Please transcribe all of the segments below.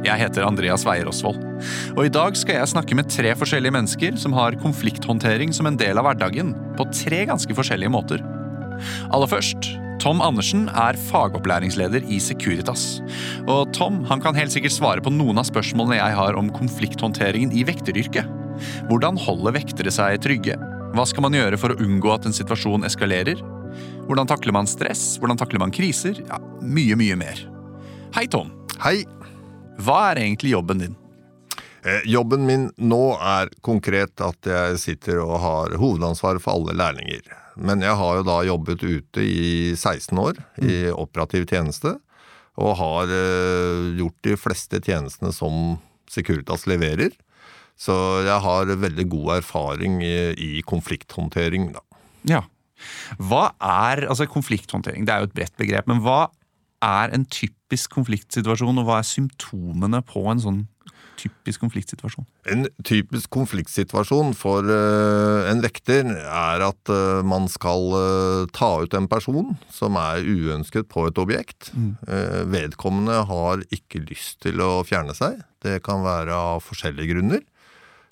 Jeg heter Andreas Weier Osvold, og i dag skal jeg snakke med tre forskjellige mennesker som har konflikthåndtering som en del av hverdagen, på tre ganske forskjellige måter. Aller først, Tom Andersen er fagopplæringsleder i Securitas. Og Tom han kan helt sikkert svare på noen av spørsmålene jeg har om konflikthåndteringen i vekteryrket. Hvordan holder vektere seg trygge? Hva skal man gjøre for å unngå at en situasjon eskalerer? Hvordan takler man stress? Hvordan takler man kriser? Ja, Mye, mye mer. Hei, Tom. Hei. Hva er egentlig jobben din? Eh, jobben min nå er konkret at jeg sitter og har hovedansvaret for alle lærlinger. Men jeg har jo da jobbet ute i 16 år i operativ tjeneste, og har eh, gjort de fleste tjenestene som Securitas leverer. Så jeg har veldig god erfaring i, i konflikthåndtering, da. Ja. Hva er altså konflikthåndtering? Det er jo et bredt begrep, men hva er en typisk konfliktsituasjon, og hva er symptomene på en sånn typisk konfliktsituasjon? En typisk konfliktsituasjon for eh, en vekter er at eh, man skal eh, ta ut en person som er uønsket på et objekt. Mm. vedkommende har ikke lyst til å fjerne seg. Det kan være av forskjellige grunner.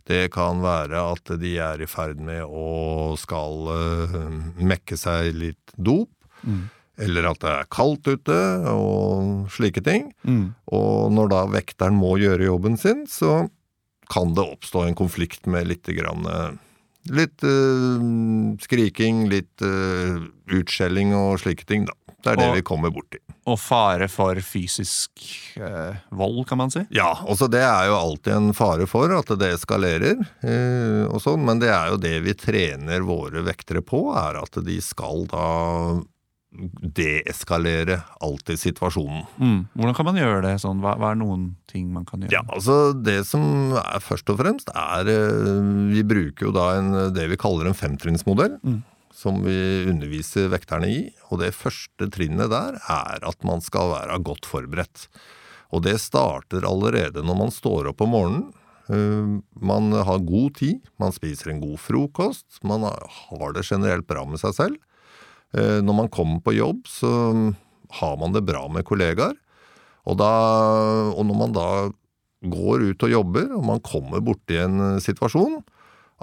Det kan være at de er i ferd med å skal mekke seg litt dop. Eller at det er kaldt ute, og slike ting. Og når da vekteren må gjøre jobben sin, så kan det oppstå en konflikt med litt grann eh, Litt eh, skriking, litt eh, utskjelling og slike ting, da. Det er det Og- vi kommer borti. Og fare for fysisk eh, vold, kan man si? Ja, også det er jo alltid en fare for at det eskalerer, eh, og sånn, men det er jo det vi trener våre vektere på, er at de skal da deeskalere alltid situasjonen. Mm. Hvordan kan man gjøre det sånn? Hva, hva er noen ting man kan gjøre? Ja, altså det som er først og fremst er eh, Vi bruker jo da en, det vi kaller en femtrinnsmodell. Som vi underviser vekterne i. Og det første trinnet der er at man skal være godt forberedt. Og det starter allerede når man står opp om morgenen. Eh, Man har god tid, man spiser en god frokost, man har det generelt bra med seg selv. Eh, Når man kommer på jobb, så har man det bra med kollegaer. Og, da, og når man da går ut og jobber, og man kommer borti en eh, situasjon,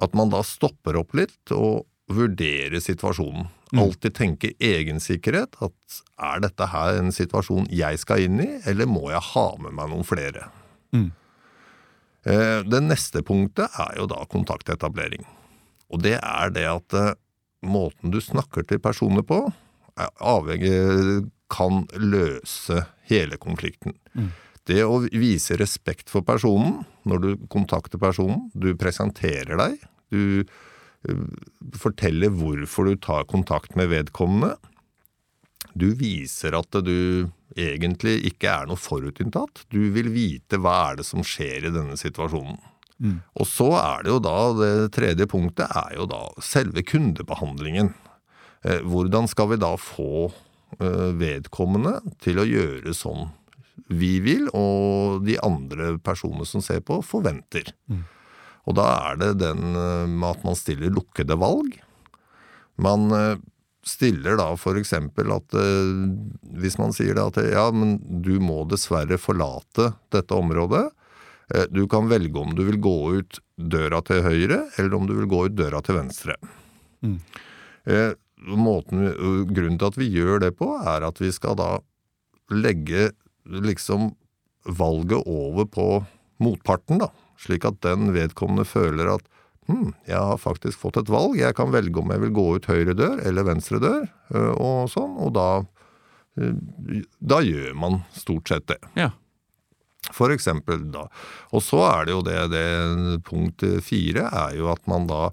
at man da stopper opp litt og vurderer situasjonen. Alltid tenke egensikkerhet. At er dette her en situasjon jeg skal inn i, eller må jeg ha med meg noen flere? Mm. Eh, Det neste punktet er jo da kontaktetablering. Og det er det at måten du snakker til personer på, avhengig kan løse hele konflikten. Det å vise respekt for personen når du kontakter personen, du presenterer deg, du eh, forteller hvorfor du tar kontakt med vedkommende. Du viser at du egentlig ikke er noe forutinntatt. Du vil vite hva er det som skjer i denne situasjonen. Og så er det jo da, det tredje punktet er jo da selve kundebehandlingen. Eh, Hvordan skal vi da få eh, vedkommende til å gjøre sånn vi vil, og de andre personene som ser på, forventer. Og da er det den eh, med at man stiller lukkede valg. Man eh, stiller da eksempel at eh, hvis man sier at ja, men du må dessverre forlate dette området. Eh, Du kan velge om du vil gå ut døra til høyre, eller om du vil gå ut døra til venstre. Mm. Måten, grunnen til at vi gjør det på, er at vi skal da legge liksom valget over på motparten, da. Slik at den vedkommende føler at hm, jeg har faktisk fått et valg, jeg kan velge om jeg vil gå ut høyre dør eller venstre dør, eh, og sånn, og da, eh, da gjør man stort sett det. Ja. For eksempel da. Og så er det jo det, det punkt fire er jo at man da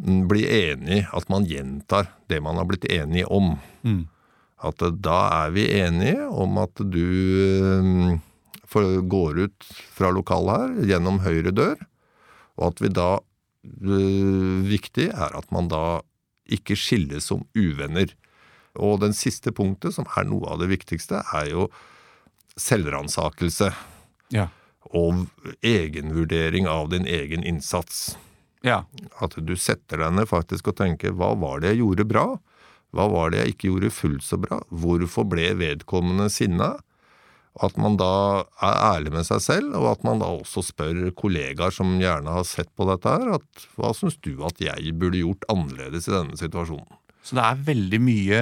mm, blir enig, at man gjentar det man har blitt enige om. Mm. At da er vi enige om at du for, går ut fra lokalet her gjennom høyre dør, og at vi da eh, Viktig er at man da ikke skilles som uvenner. Og den siste punktet, som er noe av det viktigste, er jo selvransakelse Ja. og egenvurdering av din egen innsats. ja. At du setter deg ned faktisk og tenker hva var det jeg gjorde bra? Hva var det jeg ikke gjorde fullt så bra? Hvorfor ble vedkommende sinna? At man da er ærlig med seg selv, og at man da også spør kollegaer som gjerne har sett på dette her, at hva syns du at jeg burde gjort annerledes i denne situasjonen? Så det er veldig mye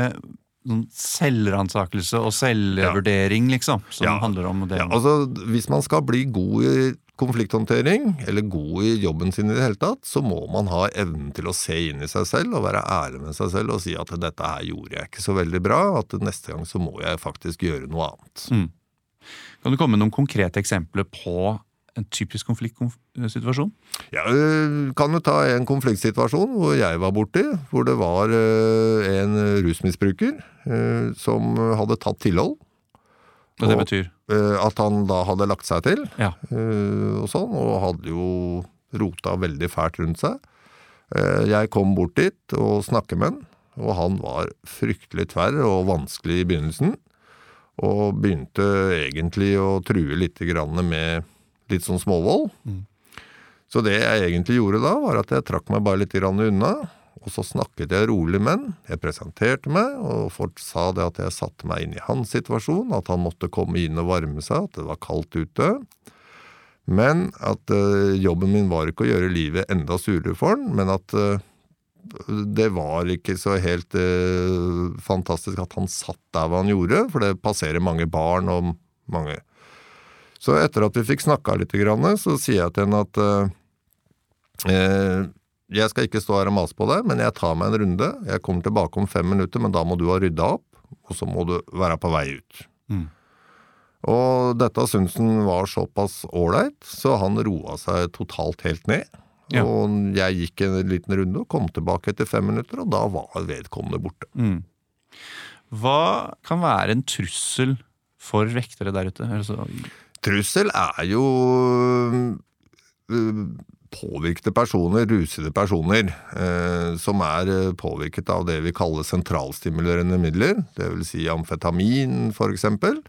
sånn selvransakelse og selvvurdering, liksom, som Ja. handler om det. Ja, altså, hvis man skal bli god i konflikthåndtering, eller god i jobben sin i det hele tatt, så må man ha evnen til å se inn i seg selv og være ærlig med seg selv og si at dette her gjorde jeg ikke så veldig bra, at neste gang så må jeg faktisk gjøre noe annet. Mm. Kan du komme med noen konkrete eksempler på en typisk konfliktsituasjon? Ja, kan jo ta en konfliktsituasjon hvor jeg var borti, hvor det var øh, en rusmisbruker øh, som hadde tatt tilhold. Hva det betyr? øh, At han da hadde lagt seg til. Ja. og sånn, og hadde jo rota veldig fælt rundt seg. Eh, Jeg kom bort dit og snakket med han, og han var fryktelig tverr og vanskelig i begynnelsen. Og begynte egentlig å true litt grann med litt sånn småvold. Mm. Så det jeg egentlig gjorde da, var at jeg trakk meg bare litt unna. Og så snakket jeg rolig med han. Jeg presenterte meg og fort sa det at jeg satte meg inn i hans situasjon, at han måtte komme inn og varme seg, at det var kaldt ute. Men at eh, jobben min var ikke å gjøre livet enda surere for han, men at eh, det var ikke så helt eh, fantastisk at han satt der hva han gjorde, for det passerer mange barn og mange Så etter at vi fikk snakka litt, så sier jeg til henne at eh, eh, jeg skal ikke stå her og mase på deg, men jeg tar meg en runde. Jeg kommer tilbake om fem minutter, men da må du ha rydda opp, og så må du være på vei ut. Mm. Og dette syntes han var såpass ålreit, så han roa seg totalt helt ned. Ja. Og jeg gikk en liten runde og kom tilbake etter fem minutter, og da var vedkommende borte. Mm. Hva kan være en trussel for vektere der ute? Altså, Trussel er jo øh, påvirkede personer, rusede personer, øh, som er øh, påvirket av det vi kaller sentralstimulerende midler, det vil si amfetamin eksempel.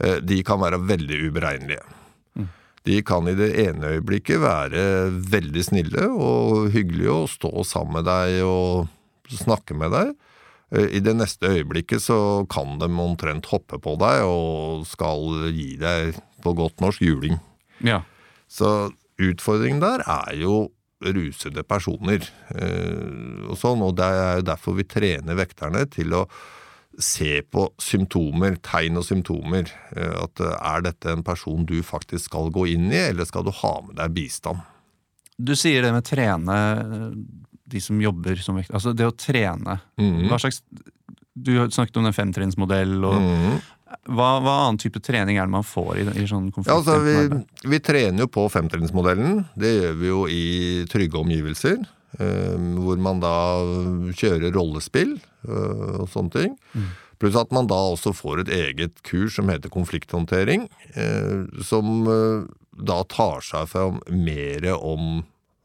Eh, De kan være veldig uberegnelige. De kan i det ene øyeblikket være veldig snille og hyggelige og stå sammen med deg og snakke med deg. I det neste øyeblikket så kan de omtrent hoppe på deg og skal gi deg på godt norsk juling. ja. Så utfordringen der er jo rusede personer. eh, og sånn, og det er jo derfor vi trener vekterne til å se på symptomer, tegn og symptomer. Eh, At eh, er dette en person du faktisk skal gå inn i, eller skal du ha med deg bistand? Du sier det med trene de som jobber som vekter. Altså det å trene. Mhm. Hva slags Du snakket om den femtrinnsmodell. og. Hva, hva annen type trening er det man får i, i sånn konflikt? Ja, altså vi, vi trener jo på femtrinnsmodellen. Det gjør vi jo i trygge omgivelser. eh, hvor man da kjører rollespill eh, og sånne ting. Pluss at man da også får et eget kurs som heter konflikthåndtering. eh, som eh, da tar seg fram mer om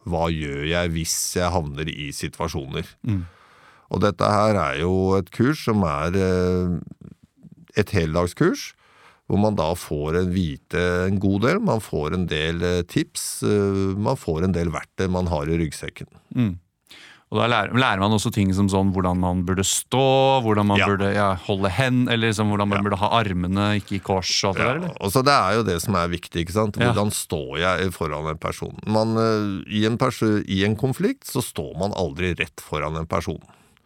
hva gjør jeg hvis jeg havner i situasjoner. Mm. Og dette her er jo et kurs som er eh, et heldagskurs, hvor man da får en vite en god del. Man får en del eh, tips, eh, man får en del verktøy man har i ryggsekken. Mm. Og da lærer, lærer man også ting som sånn hvordan man burde stå, hvordan man Ja. burde ja, holde hen, eller liksom hvordan man Ja. burde ha armene ikke i kors og alt det der, eller? og så Det er jo det som er viktig. ikke sant? Hvordan står jeg foran en person? Man, eh, i, en pers I en konflikt så står man aldri rett foran en person.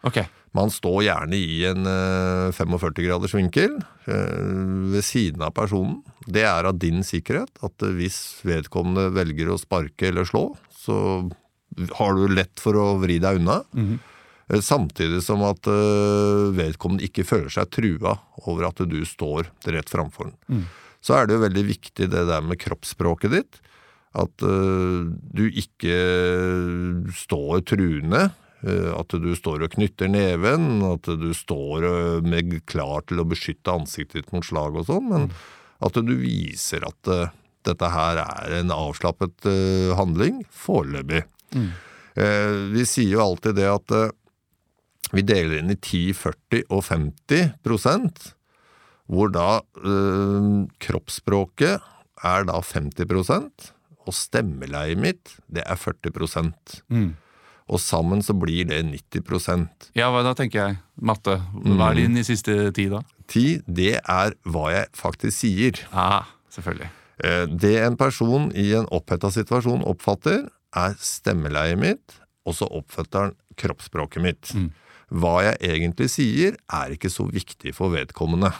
Ok. Man står gjerne i en eh, 45 graders vinkel eh, ved siden av personen. Det er av din sikkerhet at eh, hvis vedkommende velger å sparke eller slå, så har du lett for å vri deg unna. Mm -hmm. Samtidig som at eh, vedkommende ikke føler seg trua over at du står rett framfor den. Mm. Så er det jo veldig viktig det der med kroppsspråket ditt. At eh, du ikke står truende. Eh, At du står og knytter neven, at du står eh, med klar til å beskytte ansiktet ditt mot slag og sånn, men at du viser at eh, dette her er en avslappet handling foreløpig. Mm. Vi sier jo alltid det at vi deler inn i 10, 40 og 50 prosent, hvor da kroppsspråket er da 50 prosent, og stemmeleiet mitt det er 40 prosent. Mm. Og sammen så blir det 90% Ja, da tenker jeg? Matte. Hva er din i siste ti, da? Ti, det er hva jeg faktisk sier. Ah, selvfølgelig. Eh, Det en person i en oppheta situasjon oppfatter, er stemmeleiet mitt, og så oppfatter han kroppsspråket mitt. Hva jeg egentlig sier, er ikke så viktig for vedkommende.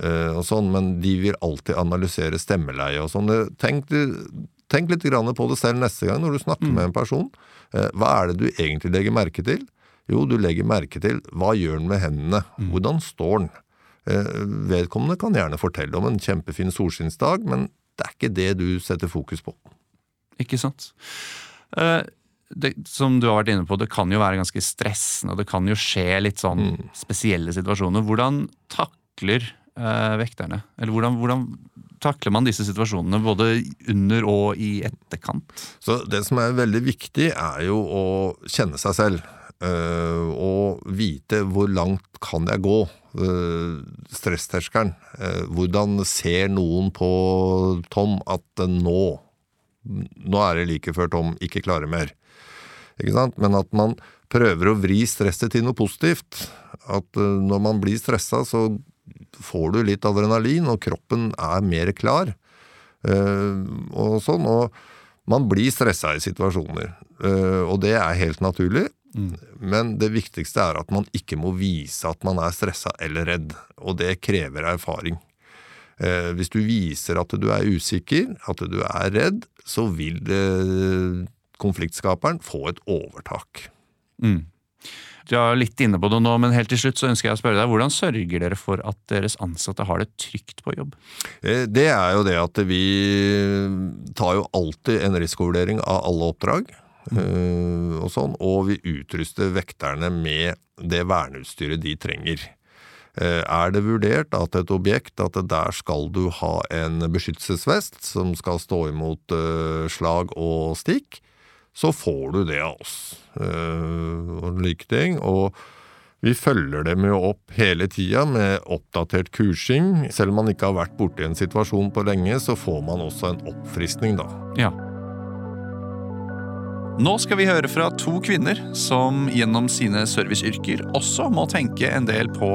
Eh, og sånn, men de vil alltid analysere stemmeleie og sånn. Tenk, du- tenk litt grann på det selv neste gang når du snakker med en person. Eh, Hva er det du egentlig legger merke til? Jo, du legger merke til hva gjør han med hendene? Hvordan står han? Eh, Vedkommende kan gjerne fortelle om en kjempefin solskinnsdag, men det er ikke det du setter fokus på. Ikke sant? Eh, det, som du har vært inne på, det kan jo være ganske stressende, og det kan jo skje litt sånn spesielle situasjoner. Hvordan takler vekterne? Eller hvordan, hvordan takler man disse situasjonene, både under og i etterkant? Så det som er veldig viktig, er jo å kjenne seg selv. øh, og vite hvor langt kan jeg gå. Uh, stressterskelen. Øh, hvordan ser noen på Tom at øh, nå Nå er det like før Tom ikke klarer mer. Ikke sant? Men at man prøver å vri stresset til noe positivt. At øh, når man blir stressa, så får du litt adrenalin, og kroppen er mer klar. Eh, og sånn, og man blir stressa i situasjoner, eh, og det er helt naturlig. Men det viktigste er at man ikke må vise at man er stressa eller redd, og det krever erfaring. Eh, hvis du viser at du er usikker, at du er redd, så vil det, konfliktskaperen få et overtak. Mm. Du er litt inne på det nå, men helt til slutt så ønsker jeg å spørre deg, hvordan sørger dere for at deres ansatte har det trygt på jobb? Eh, Det er jo det at vi tar jo alltid en risikovurdering av alle oppdrag. Mm. Og sånn, og vi utruster vekterne med det verneutstyret de trenger. Eh, Er det vurdert at et objekt at der skal du ha en beskyttelsesvest som skal stå imot eh, slag og stikk, så får du det av oss. Uh, Og like ting. Og vi følger dem jo opp hele tida med oppdatert kursing. Selv om man ikke har vært borti en situasjon på lenge, så får man også en oppfriskning, da. Ja. Nå skal vi høre fra to kvinner som gjennom sine serviceyrker også må tenke en del på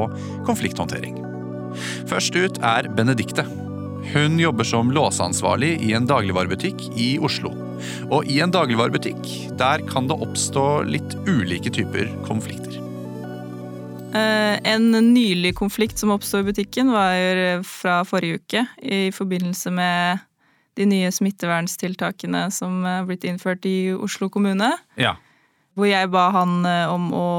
konflikthåndtering. Først ut er Benedikte. Hun jobber som låseansvarlig i en dagligvarebutikk i Oslo. Og i en dagligvarebutikk, der kan det oppstå litt ulike typer konflikter. Eh, En nylig konflikt som oppsto i butikken, var fra forrige uke i forbindelse med de nye smitteverntiltakene som er blitt innført i Oslo kommune. Ja. Hvor jeg ba han eh, om å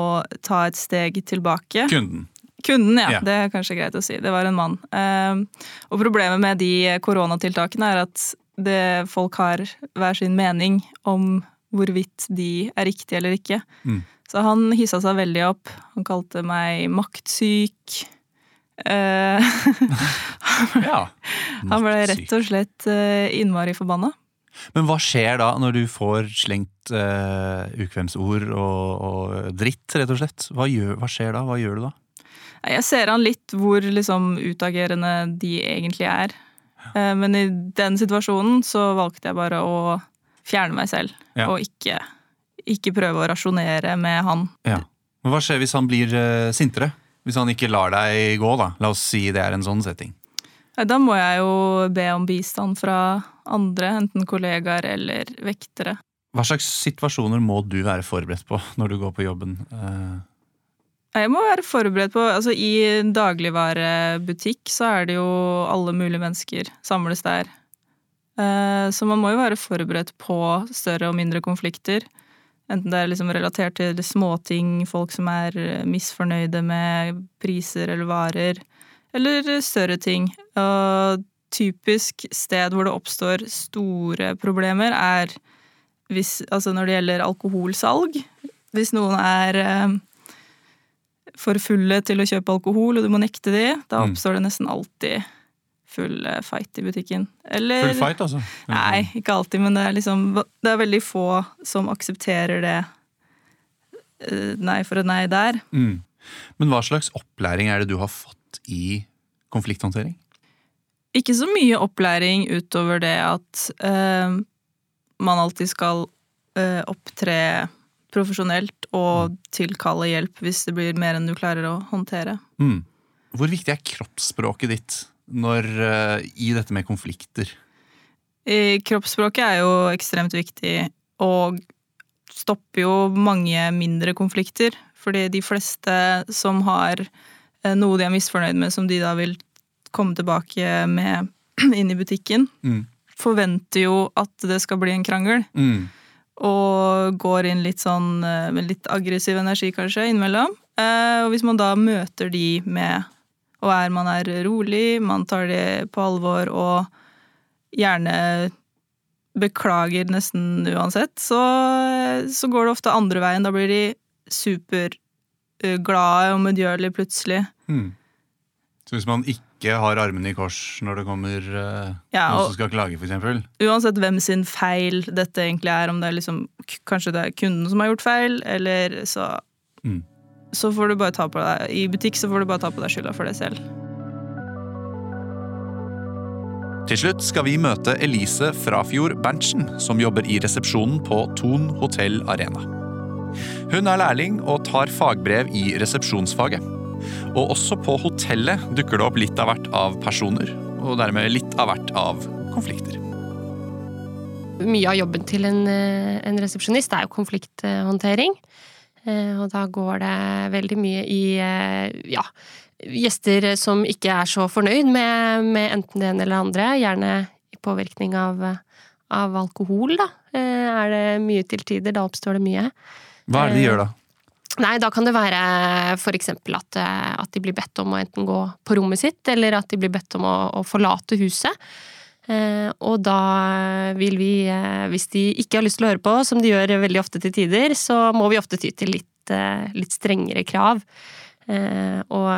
ta et steg tilbake. Kunden. Kunden, ja. Ja. Det er kanskje greit å si. Det var en mann. Eh, Og problemet med de koronatiltakene er at det, folk har hver sin mening om hvorvidt de er riktige eller ikke. Mm. Så han hissa seg veldig opp. Han kalte meg maktsyk. Eh, Ja. han ble rett og slett eh, innmari forbanna. Men hva skjer da når du får slengt uh, ukvemsord og, og dritt, rett og slett? Hva, gjør, hva skjer da? Hva gjør du da? Jeg ser an litt hvor liksom utagerende de egentlig er. Eh, Men i den situasjonen så valgte jeg bare å fjerne meg selv. Ja. Og ikke, ikke prøve å rasjonere med han. Ja. Men hva skjer hvis han blir eh, sintere? Hvis han ikke lar deg gå, da? La oss si det er en sånn setting. Eh, Da må jeg jo be om bistand fra andre, enten kollegaer eller vektere. Hva slags situasjoner må du være forberedt på når du går på jobben? Jeg må være forberedt på altså I en dagligvarebutikk så er det jo alle mulige mennesker samles der. Eh, Så man må jo være forberedt på større og mindre konflikter. Enten det er liksom relatert til småting, folk som er misfornøyde med priser eller varer, eller større ting. Og typisk sted hvor det oppstår store problemer, er hvis, altså når det gjelder alkoholsalg. Hvis noen er eh, for fulle til å kjøpe alkohol, og du må nekte de, da Mm. oppstår det nesten alltid full eh, fight i butikken. Eller full fight, altså? Nei, ikke alltid, men det er liksom Det er veldig få som aksepterer det eh, nei for et nei der. Mm. Men hva slags opplæring er det du har fått i konflikthåndtering? Ikke så mye opplæring utover det at eh, man alltid skal eh, opptre profesjonelt og tilkalle hjelp hvis det blir mer enn du klarer å håndtere. Mm. Hvor viktig er kroppsspråket ditt når, eh, i dette med konflikter? I kroppsspråket er jo ekstremt viktig, og stopper jo mange mindre konflikter. Fordi de fleste som har eh, noe de er misfornøyd med, som de da vil komme tilbake med inn i butikken, Mm. forventer jo at det skal bli en krangel. Mm. Og går inn litt sånn eh, med litt aggressiv energi, kanskje, innimellom. Eh, Og hvis man da møter de med Og er man er rolig, man tar det på alvor og gjerne beklager nesten uansett, så, så går det ofte andre veien. Da blir de superglade og medgjørlige plutselig. Mm. Så hvis man ikke har armene i kors når det kommer uh, Ja, noen som skal klage, f.eks. Uansett hvem sin feil dette egentlig er, om det er liksom k- Kanskje det er kunden som har gjort feil, eller så Mm. Så får du bare ta på deg I butikk så får du bare ta på deg skylda for det selv. Til slutt skal vi møte Elise Frafjord Berntsen, som jobber i resepsjonen på Thon hotell Arena. Hun er lærling og tar fagbrev i resepsjonsfaget. Og også på hotellet dukker det opp litt av hvert av personer, og dermed litt av hvert av konflikter. Mye av jobben til en, eh, en resepsjonist er jo konflikthåndtering. Eh, Og da går det veldig mye i eh, ja, gjester som ikke er så fornøyd med, med enten det ene eller det andre. Gjerne i påvirkning av, av alkohol, da. Er det mye til tider, da oppstår det mye. Hva er det de gjør da? Nei, da kan det være eksempel at, eh, at de blir bedt om å enten gå på rommet sitt, eller at de blir bedt om å, å forlate huset. Eh, og da vil vi, eh, hvis de ikke har lyst til å høre på, som de gjør veldig ofte til tider, så må vi ofte ty til litt, eh, litt strengere krav. Eh, og,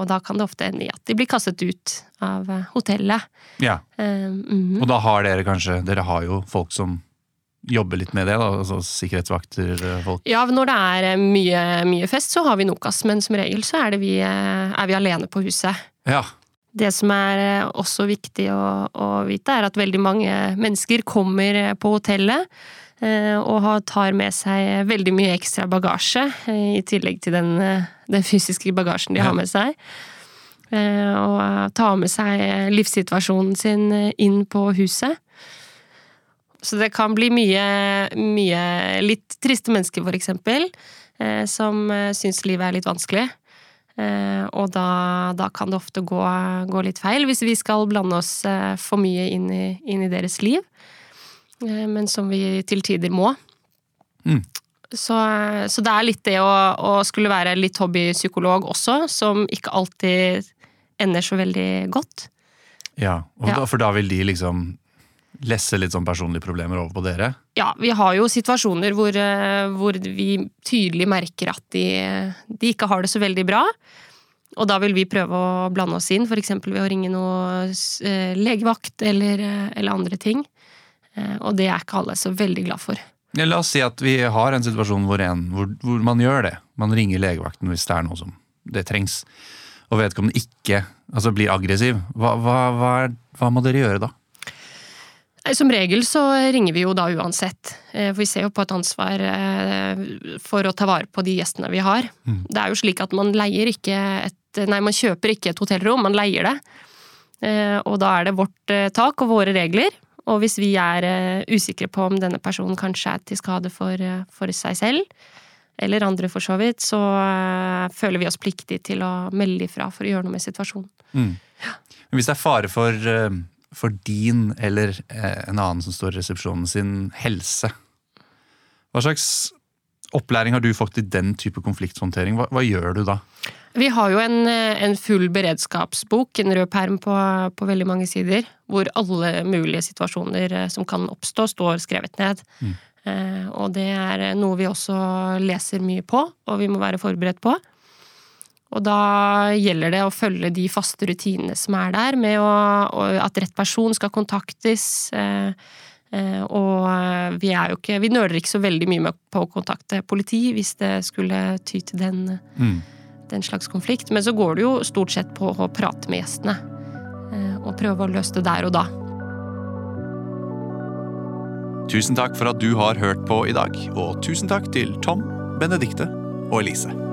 og da kan det ofte ende i at de blir kastet ut av hotellet. Ja, Eh, -hmm. Og da har dere kanskje Dere har jo folk som jobber litt med det, da, altså sikkerhetsvakter, eh, folk. Ja, når det er eh, mye, mye fest, så har vi Nokas, men som regel så er, det vi, eh, er vi alene på huset. Ja. Det som er også viktig å, å vite, er at veldig mange mennesker kommer på hotellet og tar med seg veldig mye ekstra bagasje, i tillegg til den, den fysiske bagasjen de Ja. har med seg. Og tar med seg livssituasjonen sin inn på huset. Så det kan bli mye, mye litt triste mennesker, for eksempel, eh, som eh, syns livet er litt vanskelig. Eh, og da, da kan det ofte gå, gå litt feil, hvis vi skal blande oss for mye inn i, inn i deres liv. Eh, men som vi til tider må. Mm. Så, så det er litt det å, å skulle være litt hobbypsykolog også, som ikke alltid ender så veldig godt. ja. Og Ja. Da, for da vil de liksom lesse litt sånn personlige problemer over på dere? Ja, vi har jo situasjoner hvor, eh, hvor vi tydelig merker at de, de ikke har det så veldig bra. Og da vil vi prøve å blande oss inn, f.eks. ved å ringe noe eh, legevakt eller, eh, eller andre ting. Og det er ikke alle så veldig glad for. Ja, la oss si at vi har en situasjon hvor, en, hvor, hvor man gjør det. Man ringer legevakten hvis det er noe som det trengs. Og vedkommende ikke altså blir aggressiv. Hva, hva, hva, hva må dere gjøre da? Nei, Som regel så ringer vi jo da uansett. Eh, For vi ser jo på et ansvar eh, for å ta vare på de gjestene vi har. Mm. Det er jo slik at man leier ikke et Nei, man kjøper ikke et hotellrom, man leier det. Eh, Og da er det vårt eh, tak og våre regler. Og hvis vi er eh, usikre på om denne personen kanskje er til skade for, eh, for seg selv, eller andre for så vidt, så eh, føler vi oss pliktige til å melde ifra for å gjøre noe med situasjonen. Mm. Men hvis det er fare for, eh, for din eller eh, en annen som står i resepsjonen sin helse, hva slags opplæring har du fått i den type konflikthåndtering? Hva, hva gjør du da? Vi har jo en, eh, en full beredskapsbok, en rød perm på, på veldig mange sider, hvor alle mulige situasjoner eh, som kan oppstå, står skrevet ned. Mm. Eh, og det er noe vi også leser mye på, og vi må være forberedt på. Og da gjelder det å følge de faste rutinene som er der, med å, at rett person skal kontaktes. Eh, eh, og vi er jo ikke Vi nøler ikke så veldig mye med på å kontakte politi hvis det skulle ty til den Mm. den slags konflikt. Men så går det jo stort sett på å prate med gjestene. eh, Og prøve å løse det der og da. Tusen takk for at du har hørt på i dag, og tusen takk til Tom, Benedikte og Elise.